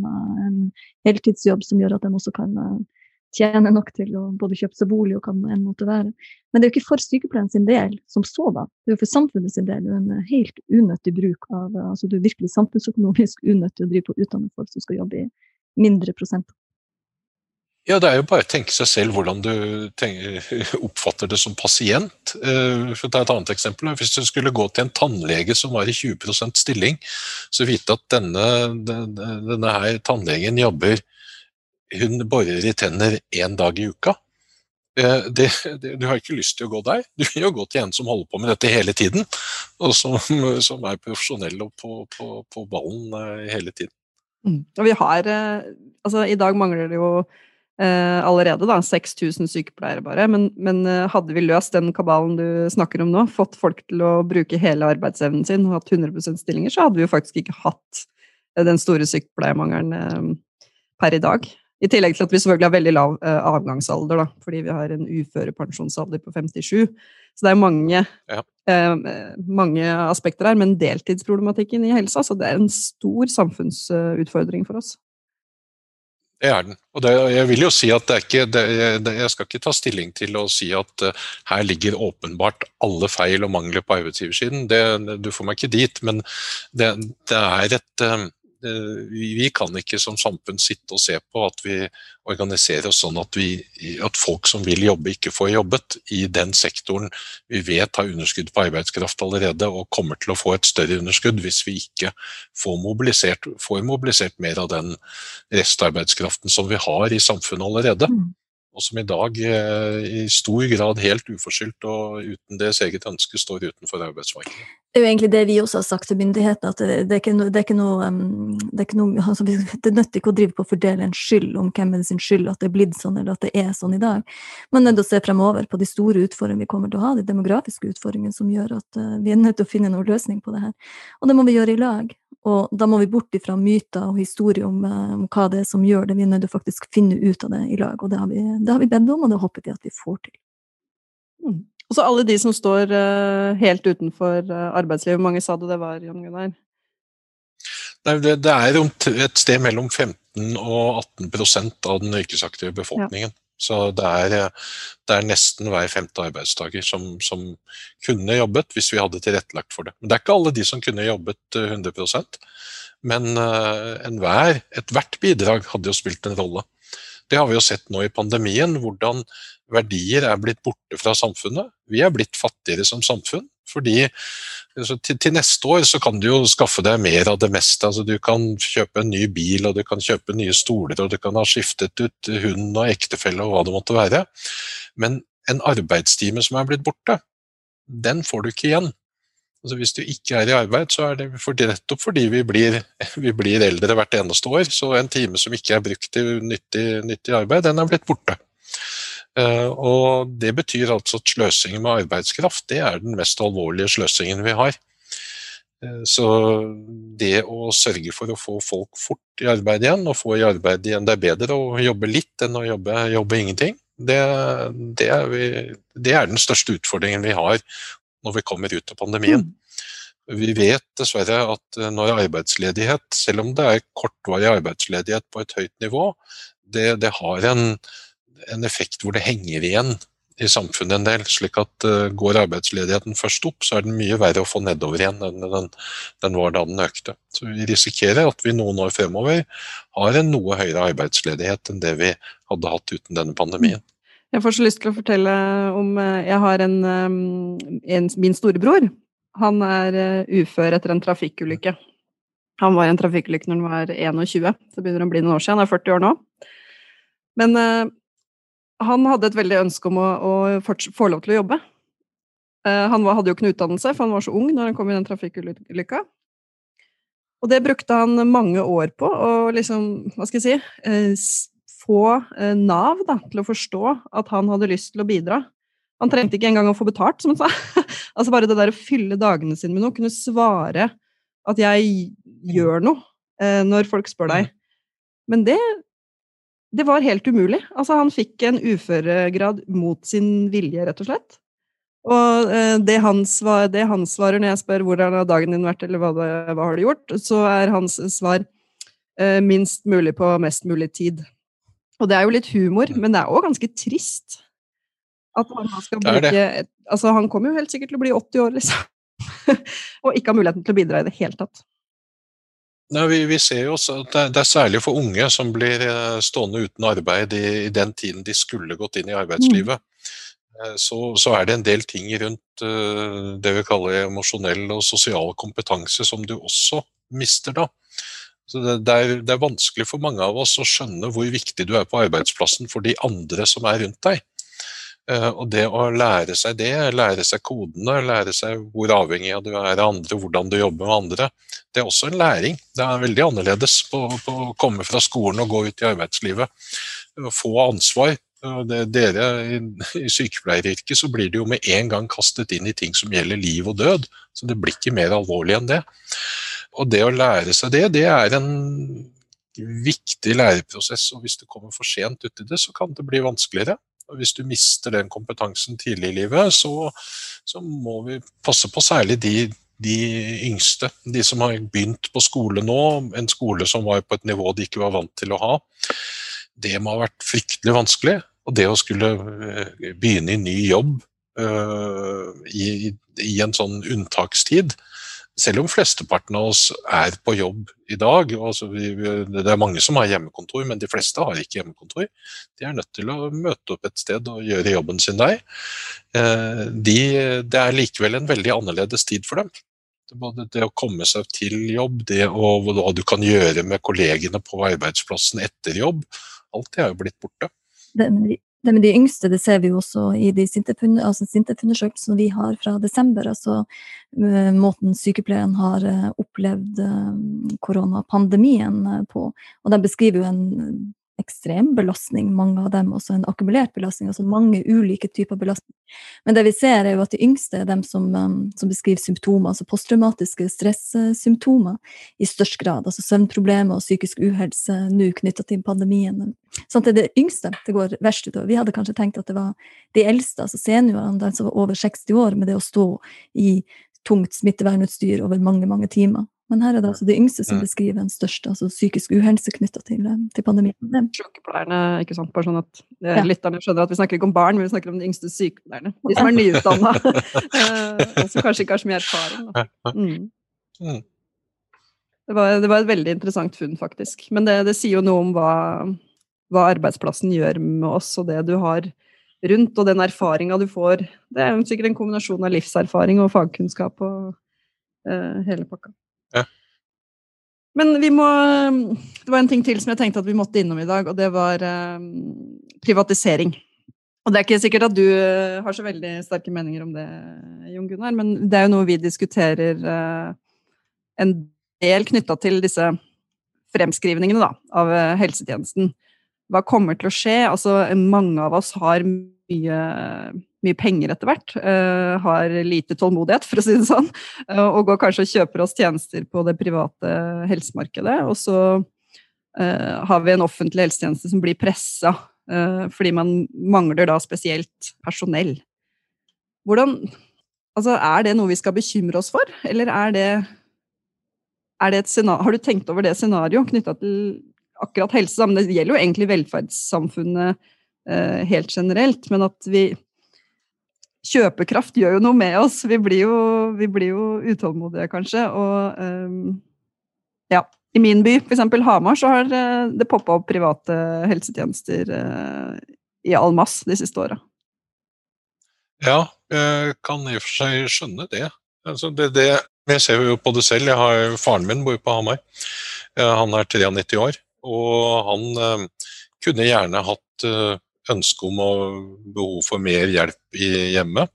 en heltidsjobb som gjør at de også kan tjener nok til å både kjøpe seg bolig og hva det enn måtte være. Men det er jo ikke for sykepleieren sin del som sådan. Det er jo for samfunnet sin del en helt unøttig bruk av altså Du er virkelig samfunnsøkonomisk unøttig å drive på å utdanne folk som skal jobbe i mindre prosent. Ja, det er jo bare å tenke seg selv hvordan du tenker, oppfatter det som pasient. Eh, for å ta et annet eksempel. Hvis du skulle gå til en tannlege som var i 20% stilling, så vite at denne, denne her tannlegen jobber hun borer i tenner én dag i uka. Eh, det, det, du har ikke lyst til å gå der. Du vil jo gå til en som holder på med dette hele tiden, og som, som er profesjonell og på, på, på, ballen eh, hele tiden. Mm. Og vi har eh, Altså, i dag mangler det jo allerede da, 6000 sykepleiere bare, men, men, hadde vi løst den kabalen du snakker om nå, fått folk til å bruke hele arbeidsevnen sin og hatt 100% stillinger, så hadde vi jo faktisk ikke hatt den store sykepleiermangelen per i dag. I tillegg til at vi selvfølgelig har veldig lav eh, avgangsalder, da, fordi vi har en uførepensjonsalder på 57. Så det er mange, ja. eh, mange aspekter her, men deltidsproblematikken i helsa så det er en stor samfunnsutfordring for oss. Det er den. Og det, jeg vil jo si at det er ikke, det, det, jeg skal ikke ta stilling til å si at uh, her ligger åpenbart alle feil og mangler på arbeidsgiversiden. du får meg ikke dit, men det, er et Eh, vi kan ikke som samfunn sitte og se på at vi organiserer oss sånn at, vi, at, folk som vil jobbe, ikke får jobbet i den sektoren vi vet har underskudd på arbeidskraft allerede, og kommer til å få et større underskudd hvis vi ikke får mobilisert, får mobilisert mer av den restarbeidskraften som vi har i samfunnet allerede. Og som i dag eh, i stor grad helt uforskyldt og uten deres eget ønske står utenfor arbeidsmarkedet. Det er jo egentlig det vi også har sagt til myndighetene, at det, er ikke noe, det er ikke noe, det er ikke noe altså, Det nytter ikke å drive på å fordele en skyld om hvem er sin skyld at det er blitt sånn, eller at det er sånn i dag. Man er nødt til å se fremover på de store utfordringene vi kommer til å ha, de demografiske utfordringene som gjør at uh, vi er nødt til å finne noen løsning på det her. Og det må vi gjøre i lag. Og da må vi bort ifra myter og historier om, eh, om, hva det er som gjør det. Vi er nødt til å faktisk finne ut av det i lag, og det har vi, det har vi bedt om, og det håper vi at vi får til. Mm. Og så alle de som står uh, helt utenfor uh, arbeidslivet, hvor mange sa det det var, Jan Gunnar? Det, det er et sted mellom 15 og 18% av den yrkesaktive befolkningen. Ja. Så det er, det er, nesten hver femte arbeidstaker som, som, kunne jobbet hvis vi hadde tilrettelagt for det. Men det er ikke alle de som kunne jobbet 100 eh, men uh, enhver, ethvert bidrag hadde jo spilt en rolle. Det har vi jo sett nå i pandemien, hvordan verdier er blitt borte fra samfunnet. Vi er blitt fattigere som samfunn. Fordi til, til, neste år så kan du jo skaffe deg mer av det meste. Altså, du kan kjøpe en ny bil, og du kan kjøpe nye stoler, og du kan ha skiftet ut hund og ektefelle og hva det måtte være. Men en arbeidstime som er blitt borte, den får du ikke igjen. Altså, hvis du ikke er i arbeid, så er det for, nettopp fordi vi blir, vi blir, eldre hvert eneste år. Så en time som ikke er brukt til nyttig, nyttig arbeid, den er blitt borte. Eh, og Det betyr altså at sløsingen med arbeidskraft det er den mest alvorlige sløsingen vi har. Eh, så det å sørge for å få folk fort i arbeid igjen, og få i arbeid igjen Det er bedre å jobbe litt enn å jobbe, jobbe ingenting. Det, det, er vi, det, er den største utfordringen vi har når vi kommer ut av pandemien. Vi vet dessverre at eh, når arbeidsledighet, selv om det er kortvarig arbeidsledighet på et høyt nivå, det, det har en, en effekt hvor det henger igjen i samfunnet en del. slik at uh, Går arbeidsledigheten først opp, så er den mye verre å få nedover igjen enn den, den, var da den økte. Så Vi risikerer at vi noen år fremover har en noe høyere arbeidsledighet enn det vi hadde hatt uten denne pandemien. Jeg får så lyst til å fortelle om eh, Jeg har en, en min storebror. Han er ufør etter en trafikkulykke. Han var i en trafikkulykke når han var 21, så begynner han å bli noen år siden. Han er 40 år nå. Men han hadde et veldig ønske om å, å få lov til å jobbe. Uh, han var, hadde jo ikke noe utdannelse, for han var så ung når han kom i den trafikkulykka. Og det brukte han mange år på å liksom, hva skal jeg si, uh, få uh, Nav da, til å forstå at han hadde lyst til å bidra. Han trengte ikke engang å få betalt, som han sa. altså bare det der å fylle dagene sine med noe, kunne svare at jeg gjør noe eh, når folk spør deg. Men det, det var helt umulig. Altså, han fikk en uføregrad mot sin vilje, rett og slett. Og eh, det, han svar, det, han svarer når jeg spør hvordan har dagen din vært, eller hva, det, hva har du gjort, så er hans svar eh, minst mulig på mest mulig tid. Og det er jo litt humor, men det er òg ganske trist. At han skal bruke Altså, han kommer jo helt sikkert til å bli 80 år, liksom. og ikke har muligheten til å bidra i det hele tatt. Nei, vi, vi, ser jo også at det det er, særlig for unge som blir eh, stående uten arbeid i, i den tiden de skulle gått inn i arbeidslivet. Mm. Så, så, er det en del ting rundt uh, det vi kaller emosjonell og sosial kompetanse som du også mister da. Så det, det, er, det, er, vanskelig for mange av oss å skjønne hvor viktig du er på arbeidsplassen for de andre som er rundt deg. Eh, og det å lære seg det, lære seg kodene, lære seg hvor avhengig av du er av andre, hvordan du jobber med andre, det er også en læring. Det er veldig annerledes på, på å komme fra skolen og gå ut i arbeidslivet. Få ansvar. Det, dere i, i sykepleieryrket så blir det jo med en gang kastet inn i ting som gjelder liv og død. Så det blir ikke mer alvorlig enn det. Og det å lære seg det, det er en viktig læreprosess. Og hvis du kommer for sent uti det, så kan det bli vanskeligere. Hvis du mister den kompetansen tidlig i livet, så, så må vi passe på særlig de, de, yngste. De som har begynt på skole nå, en skole som var på et nivå de ikke var vant til å ha. Det må ha vært fryktelig vanskelig. Og det å skulle eh, begynne i ny jobb uh, i, i, en sånn unntakstid, selv om flesteparten av oss er på jobb i dag altså vi, Det er mange som har hjemmekontor, men de fleste har ikke hjemmekontor. De er nødt til å møte opp et sted og gjøre jobben sin der. Eh, de, det er likevel en veldig annerledes tid for dem. Både det å komme seg til jobb, det å, hva du kan gjøre med kollegene på arbeidsplassen etter jobb, alt det er jo blitt borte. Det, det med de yngste det ser vi jo også i de Sintef-undersøkelsene altså vi har fra desember. altså eh, Måten sykepleierne har eh, opplevd eh, koronapandemien på. Og de beskriver jo en ekstrem belastning, mange av dem også en akkumulert belastning. altså Mange ulike typer belastning. Men det vi ser, er jo at de yngste er dem som, um, som beskriver symptomer, altså posttraumatiske stressymptomer i størst grad. Altså søvnproblemer og psykisk uhelse nå knytta til pandemien. Sånn at det er det yngste det går verst utover. Vi hadde kanskje tenkt at det var de eldste, altså seniorene, som var over 60 år, med det å stå i tungt smittevernutstyr over mange, mange timer. Men her er det altså de yngste som beskriver den største altså psykisk uhelse knytta til, eh, til, pandemien. Sykepleierne, ikke sant, bare sånn at eh, ja. lytterne skjønner at vi snakker ikke om barn, men vi snakker om de yngste sykepleierne. De som er nyutdanna, eh, og som kanskje ikke har så mye erfaring. Mm. mm. Det, var, det, var, et veldig interessant funn, faktisk. Men det, det sier jo noe om hva, hva, arbeidsplassen gjør med oss, og det du har rundt, og den erfaringa du får. Det er jo sikkert en kombinasjon av livserfaring og fagkunnskap og uh, hele pakka. Men vi må Det var en ting til som jeg tenkte at vi måtte innom i dag, og det var um, privatisering. Og det er ikke sikkert at du uh, har så veldig sterke meninger om det, Jon Gunnar, men det er jo noe vi diskuterer uh, en del knytta til disse fremskrivningene da, av helsetjenesten. Hva kommer til å skje? Altså, mange av oss har mye mye penger etter hvert, uh, har lite tålmodighet, for å si det sånn, uh, og går kanskje og kjøper oss tjenester på det private helsemarkedet. Og så uh, har vi en offentlig helsetjeneste som blir pressa fordi man mangler da spesielt personell. Hvordan Altså, er det noe vi skal bekymre oss for, eller er det, er det et scenario Har du tenkt over det scenarioet knytta til akkurat helse? Men det gjelder jo egentlig velferdssamfunnet helt generelt, men at vi kjøpekraft gjør jo noe med oss. Vi blir jo, vi blir jo utålmodige, kanskje. Og um, ja. I min by, f.eks. Hamar, så har eh, det poppa opp private helsetjenester i all mass de siste åra. Ja, jeg kan i og for seg skjønne det. Altså det, det. Jeg ser jo på det selv. Jeg har, faren min bor på Hamar. Han er 93 år. Og han kunne gjerne hatt ønske om og behov for mer hjelp i hjemmet.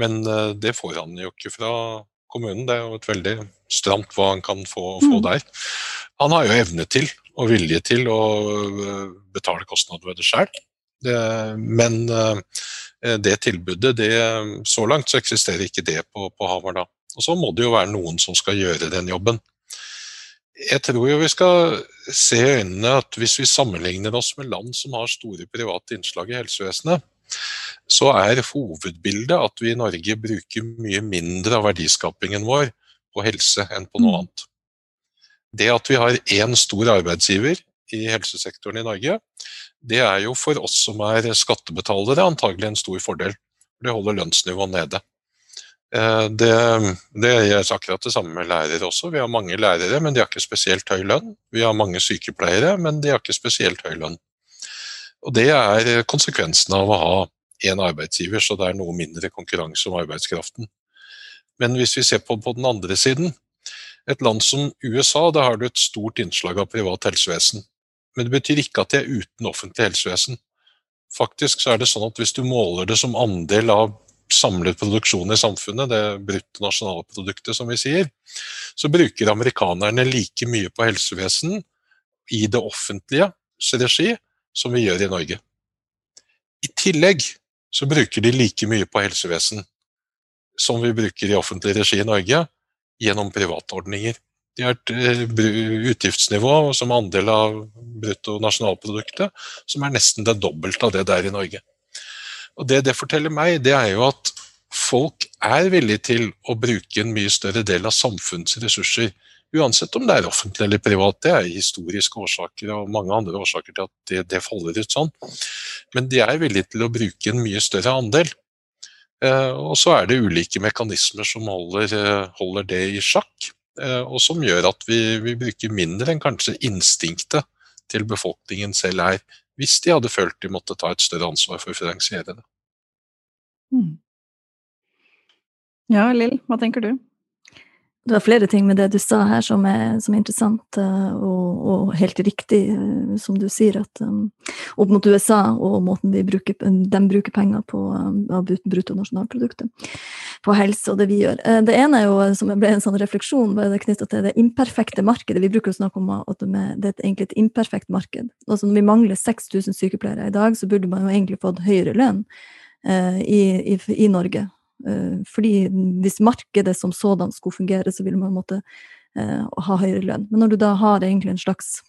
Men eh, det får han jo ikke fra kommunen. Det er jo et veldig stramt hva han kan få, få mm. der. Han har jo evne til og vilje til å eh, betale kostnader ved det sjøl. Men eh, det tilbudet, det, så langt så eksisterer ikke det på, på Hamar da. Og så må det jo være noen som skal gjøre den jobben. Jeg tror jo vi skal se i øynene at hvis vi sammenligner oss med land som har store private innslag i helsevesenet, så er hovedbildet at vi i Norge bruker mye mindre av verdiskapingen vår på helse enn på noe mm. annet. Det at vi har én stor arbeidsgiver i helsesektoren i Norge, det er jo for oss som er skattebetalere antagelig en stor fordel. Det holder lønnsnivået nede. Eh, det, det gjør akkurat det samme med lærere også. Vi har mange lærere, men de har ikke spesielt høy lønn. Vi har mange sykepleiere, men de har ikke spesielt høy lønn. Og Det er konsekvensen av å ha én arbeidsgiver, så det er noe mindre konkurranse om arbeidskraften. Men hvis vi ser på, på den andre siden, et land som USA, da har du et stort innslag av privat helsevesen. Men det betyr ikke at de er uten offentlig helsevesen. Faktisk så er det sånn at hvis du måler det som andel av samlet produksjon i samfunnet, det bruttonasjonalproduktet som vi sier, så bruker amerikanerne like mye på helsevesen i det offentlige regi som vi gjør i Norge. I tillegg så bruker de like mye på helsevesen som vi bruker i offentlig regi i Norge, gjennom private ordninger. De har et eh, utgiftsnivå som andel av bruttonasjonalproduktet som er nesten det dobbelte av det det er i Norge. Og Det det forteller meg, det er jo at folk er villige til å bruke en mye større del av samfunnets ressurser, uansett om det er offentlig eller privat. Det er historiske årsaker og mange andre årsaker til at det, det faller ut sånn. Men de er villige til å bruke en mye større andel. Eh, og så er det ulike mekanismer som holder, eh, holder det i sjakk, eh, og som gjør at vi, vi, bruker mindre enn kanskje instinktet til befolkningen selv er, hvis de hadde følt de måtte ta et større ansvar for å finansiere det. Mm. Ja, Lill, hva tenker du? Det var flere ting med det du sa her som er, som er interessant eh, og, og, helt riktig, eh, som du sier, at um, opp mot USA og måten bruker, de bruker penger på av bruttonasjonalproduktet på helse og det vi gjør. Det ene er jo, som ble en sånn refleksjon, var det knytta til det imperfekte markedet. Vi bruker å snakke om at det er egentlig et imperfekt marked. Altså når vi mangler 6000 sykepleiere i dag, så burde man jo egentlig fått høyere lønn uh, i, i, i Norge. Eh, fordi hvis markedet som sådan skulle fungere, så ville man måtte eh, ha høyere lønn. Men når du da har egentlig en slags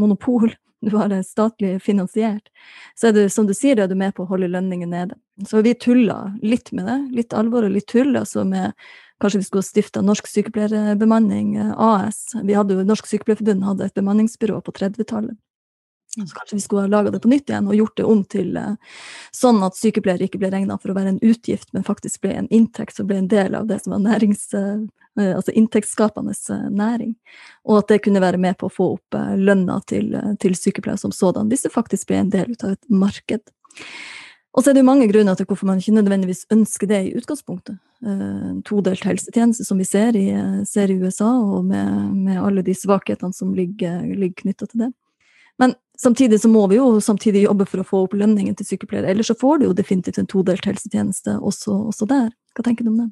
monopol, du har det statlig finansiert, så er du, som du sier, er du med på å holde lønningen nede. Så vi tulla litt med det. Litt alvor og litt tull. altså med Kanskje vi skulle stifta Norsk Sykepleierbemanning eh, AS. Vi hadde jo, Norsk Sykepleierforbund hadde et bemanningsbyrå på 30-tallet. Så kanskje vi skulle ha laga det på nytt igjen og gjort det om til uh, sånn at sykepleiere ikke ble regna for å være en utgift, men faktisk ble en inntekt som ble en del av det som var nærings, uh, altså inntektsskapende næring. Og at det kunne være med på å få opp lønna til, til sykepleiere som sådan, hvis det faktisk ble en del av et marked. Og så er det mange grunner til hvorfor man ikke nødvendigvis ønsker det i utgangspunktet. En todelt helsetjeneste, som vi ser i, ser i USA, og med, med, alle de svakhetene som ligger, ligger knytta til det. Men samtidig så må vi jo samtidig jobbe for å få opp lønningen til sykepleiere. Ellers så får du jo definitivt en todelt helsetjeneste også, også der. Hva tenker du om det?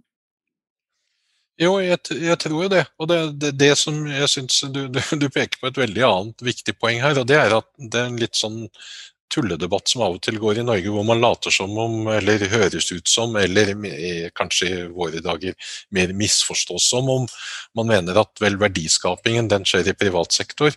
Jo, jeg, jeg, tror jo det. Og det, det, det som jeg syns du, du, du, peker på et veldig annet viktig poeng her, og det er at det er en litt sånn tulledebatt som av og til går i Norge, hvor man later som om, eller høres ut som, eller kanskje i våre dager mer misforstås som om man mener at vel, verdiskapingen den skjer i privat sektor,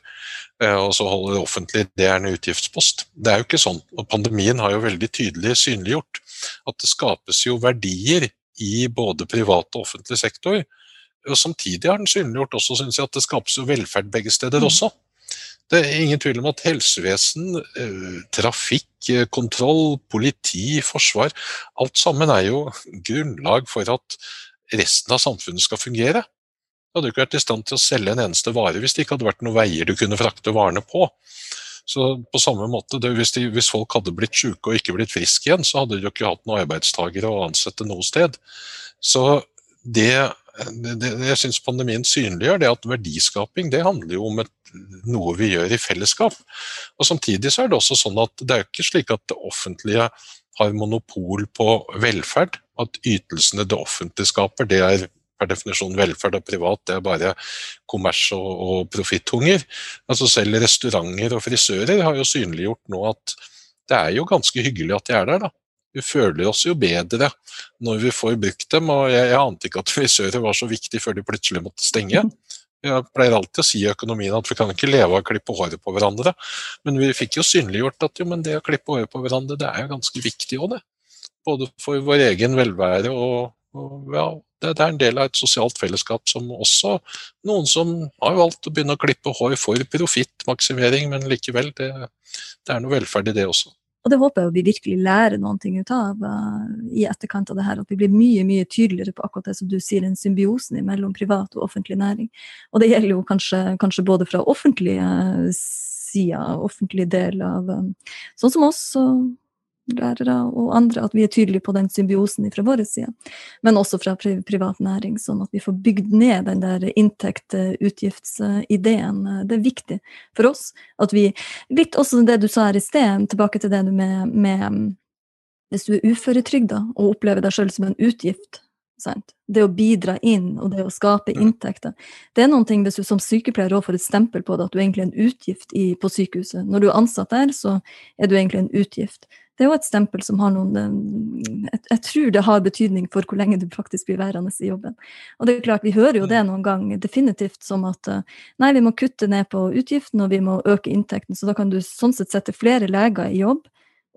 eh, og så holder det offentlig det er en utgiftspost. Det er jo ikke sånn. og Pandemien har jo veldig tydelig synliggjort at det skapes jo verdier i både privat og offentlig sektor. Og Samtidig har den synliggjort også, synes jeg, at det skapes jo velferd begge steder mm. også. Det er ingen tvil om at helsevesen, eh, trafikk, eh, kontroll, politi, forsvar Alt sammen er jo grunnlag for at resten av samfunnet skal fungere. Du hadde ikke vært i stand til å selge en eneste vare hvis det ikke hadde vært noen veier du kunne frakte varene på. Så på samme måte, hvis, de, hvis, folk hadde blitt syke og ikke blitt friske igjen, så hadde de jo ikke hatt noen arbeidstagere å ansette noe sted. Så det, det, jeg syns pandemien synliggjør, det at verdiskaping det handler jo om et noe vi gjør i fellesskap. Og Samtidig så er det også sånn at det er ikke slik at det offentlige har monopol på velferd. At ytelsene det offentlige skaper, det er per definisjon velferd, og privat det er bare kommers og, og profitthunger. Altså selv restauranter og frisører har jo synliggjort nå at det er jo ganske hyggelig at de er der. da. Vi føler oss jo bedre når vi får brukt dem, og jeg, jeg ante ikke at frisører var så viktig før de plutselig måtte stenge. Jeg pleier alltid å si i økonomien at vi kan ikke leve av å klippe håret på hverandre, men vi fikk jo synliggjort at jo, det å klippe håret på hverandre, det er jo ganske viktig òg, det. Både for vår egen velvære og, og ja, det, det, er en del av et sosialt fellesskap som også noen som har valgt å begynne å klippe hår for profittmaksimering, men likevel, det, det er noe velferd i det også. Og det håper jeg vi virkelig lærer noen ting ut av uh, i etterkant av det her. At vi blir mye mye tydeligere på akkurat det som du sier, den symbiosen mellom privat og offentlig næring. Og det gjelder jo kanskje, kanskje både fra offentlige sider, offentlig del av um, sånn som oss, og lærere og andre, at vi er tydelige på den symbiosen fra vår side. Men også fra privat næring, sånn at vi får bygd ned den der inntekt-utgiftsideen. Det er viktig for oss at vi Litt også det du sa her i sted, tilbake til det med, med Hvis du er uføretrygda og opplever deg sjøl som en utgift, Sant? Det å bidra inn og det å skape inntekter. Det er noen ting hvis du som sykepleier også får et stempel på det, at du egentlig er en utgift i, på sykehuset. Når du er ansatt der, så er du egentlig en utgift. Det er jo et stempel som har noen jeg, jeg, tror det har betydning for hvor lenge du faktisk blir værende i jobben. Og det er klart, Vi hører jo det noen gang definitivt som at nei, vi må kutte ned på utgiften og vi må øke inntekten. Så da kan du sånn sett sette flere leger i jobb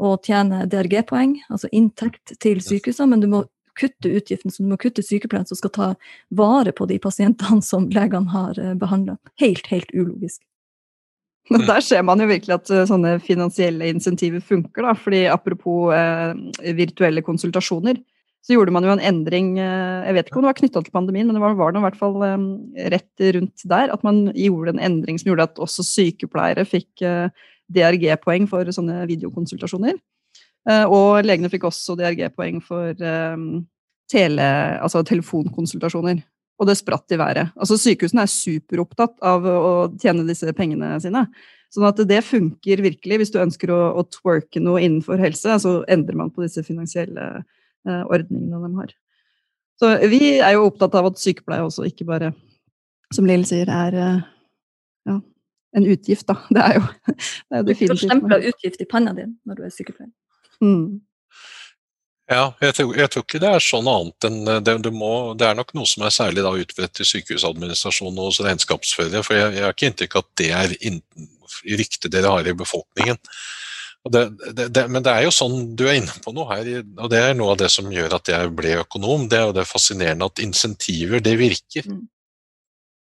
og tjene DRG-poeng, altså inntekt til sykehusene, men du må kutte utgiften, så du må kutte sykepleieren som skal ta vare på de pasientene som legene har eh, behandla. Helt, helt ulogisk. Men der ser man jo virkelig at eh, sånne finansielle insentiver funker. da, fordi Apropos eh, virtuelle konsultasjoner, så gjorde man jo en endring eh, Jeg vet ikke om det var knytta til pandemien, men det var, var det i hvert fall eh, rett rundt der. At man gjorde en endring som gjorde at også sykepleiere fikk eh, DRG-poeng for sånne videokonsultasjoner. Eh, og legene fikk også DRG-poeng for tele, altså telefonkonsultasjoner. Og det spratt i været. Altså Sykehusene er superopptatt av å tjene disse pengene sine. Sånn at det funker virkelig. Hvis du ønsker å, å twerke noe innenfor helse, så endrer man på disse finansielle eh, ordningene de har. Så vi er jo opptatt av at sykepleie også ikke bare, som Lill sier, er eh, ja, en utgift, da. Det er jo, det er definitivt Du får stempla utgift i panna di når du er sykepleier. Mm. Ja, jeg tror, jeg tror, ikke det er sånn annet enn eh, det, det, må, det er nok noe som er særlig da utbredt i sykehusadministrasjonen og hos regnskapsførere. For jeg, jeg har ikke inntrykk av at det er in, ryktet dere har i befolkningen. Det, men det er jo sånn du er inne på noe her, og det er noe av det som gjør at jeg ble økonom. Det er jo det fascinerende at insentiver, det virker. Mm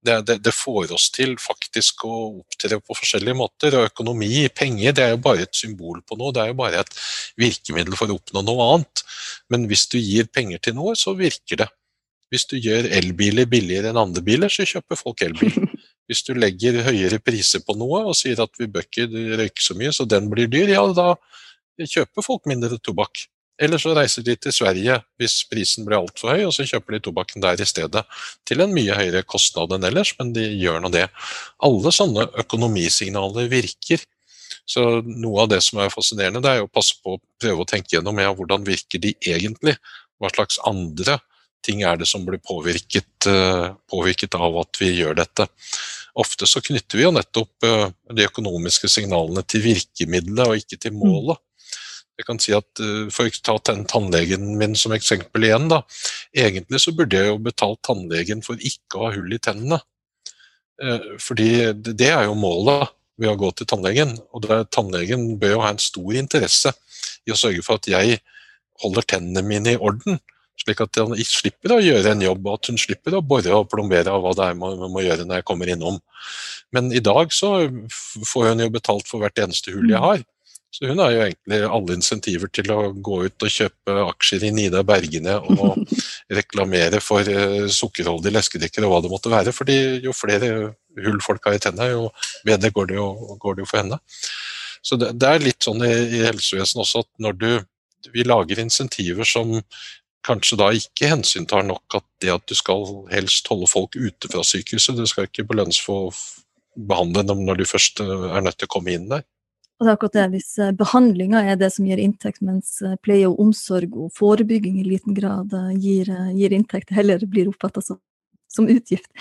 det, det, det, får oss til faktisk å opptre på forskjellige måter. Og økonomi, penger, det er jo bare et symbol på noe. Det er jo bare et virkemiddel for å oppnå noe annet. Men hvis du gir penger til noe, så virker det. Hvis du gjør elbiler billigere enn andre biler, så kjøper folk elbil. Hvis du legger høyere priser på noe og sier at vi bør ikke røyke så mye, så den blir dyr, ja da kjøper folk mindre tobakk. Eller så reiser de til Sverige hvis prisen blir altfor høy, og så kjøper de tobakken der i stedet. Til en mye høyere kostnad enn ellers, men de gjør nå det. Alle sånne økonomisignaler virker. Så noe av det som er fascinerende, det er å passe på å prøve å tenke gjennom ja, hvordan virker de egentlig. Hva slags andre ting er det som blir påvirket, eh, påvirket av at vi gjør dette. Ofte så knytter vi jo nettopp eh, de økonomiske signalene til virkemidlet og ikke til målet. Jeg kan si at eh, For å ta tannlegen min som eksempel igjen. da, Egentlig så burde jeg jo betalt tannlegen for ikke å ha hull i tennene. Eh, fordi det er jo målet ved å gå til tannlegen. Og det, tannlegen bør jo ha en stor interesse i å sørge for at jeg holder tennene mine i orden. Slik at han slipper å gjøre en jobb, og at hun slipper å bore og plombere av hva det er man må gjøre når jeg kommer innom. Men i dag så får hun jo betalt for hvert eneste hull jeg mm. har. Så hun har jo egentlig alle insentiver til å gå ut og kjøpe aksjer i Nida Bergene og reklamere for uh, sukkerholdige leskedrikker og hva det måtte være. fordi jo flere hull folk har i tennene, jo bedre går det jo, går det jo for henne. Så det, det, er litt sånn i, i helsevesenet også at når du vi lager insentiver som kanskje da ikke hensyntar nok at det at du skal helst holde folk ute fra sykehuset, du skal ikke belønnes for å behandle dem når du først eh, er nødt til å komme inn der. Og det er akkurat det, Hvis eh, behandlinga er det som gir inntekt, mens eh, pleie og omsorg og forebygging i liten grad eh, gir, gir inntekt, heller blir oppfatta som, som, utgift,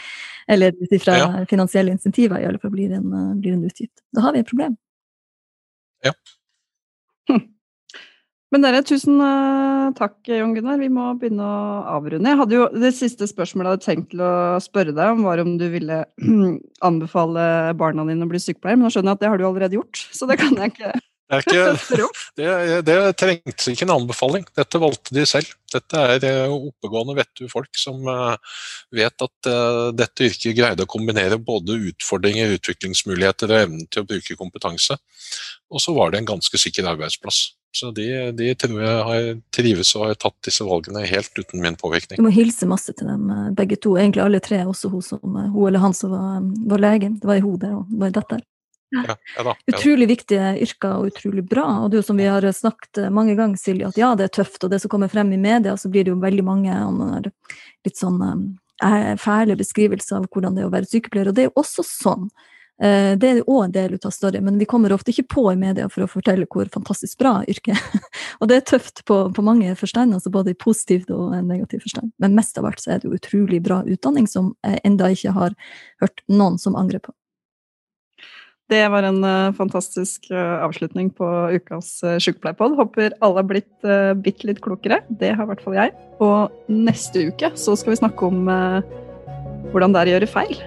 eller ut ifra ja. finansielle insentiver i alle fall blir en, blir en utgift, da har vi et problem. Ja. Hm. Men dere, tusen uh, takk, Jon Gunnar. Vi må begynne å avrunde. Jeg hadde jo, Det siste spørsmålet jeg hadde tenkt til å spørre deg om, var om du ville anbefale barna dine å bli sykepleier, men nå skjønner jeg at det har du allerede gjort, så det kan jeg ikke det, ikke, det, det trengtes ikke en anbefaling, dette valgte de selv. Dette er eh, oppegående, vettu folk som eh, vet at dette yrket greide å kombinere både utfordringer, utviklingsmuligheter og evnen til å bruke kompetanse. Og så var det en ganske sikker arbeidsplass. Så de, de tror jeg har trives og har tatt disse valgene helt uten min påvirkning. Du må hilse masse til dem begge to, egentlig alle tre, også hun, som, hun eller han som var, var lege. Det var i hodet og det var i dette. Ja, ja, da, ja. Utrolig viktige yrker og utrolig bra. Og det er jo som vi har snakket eh, mange ganger, Silje, at ja, det er tøft, og det som kommer frem i media, så blir det jo veldig mange litt sånn eh, fæle beskrivelser av hvordan det er å være sykepleier. Og det er jo også sånn. Eh, det er òg en del av storyen, men vi kommer ofte ikke på i media for å fortelle hvor fantastisk bra yrket er. og det er tøft på, på mange forstand, altså både i positivt og negativ forstand. Men mest av alt så er det jo utrolig bra utdanning som jeg enda ikke har hørt noen som angrer på. Det var en uh, fantastisk uh, avslutning på ukas uh, sykepleierpod. Håper alle har blitt bitte litt klokere. Det har i hvert fall jeg. Og neste uke så skal vi snakke om hvordan det er å gjøre feil.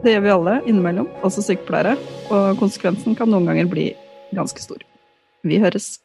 Det gjør vi alle innimellom, også sykepleiere. Og konsekvensen kan noen ganger bli ganske stor. Vi høres.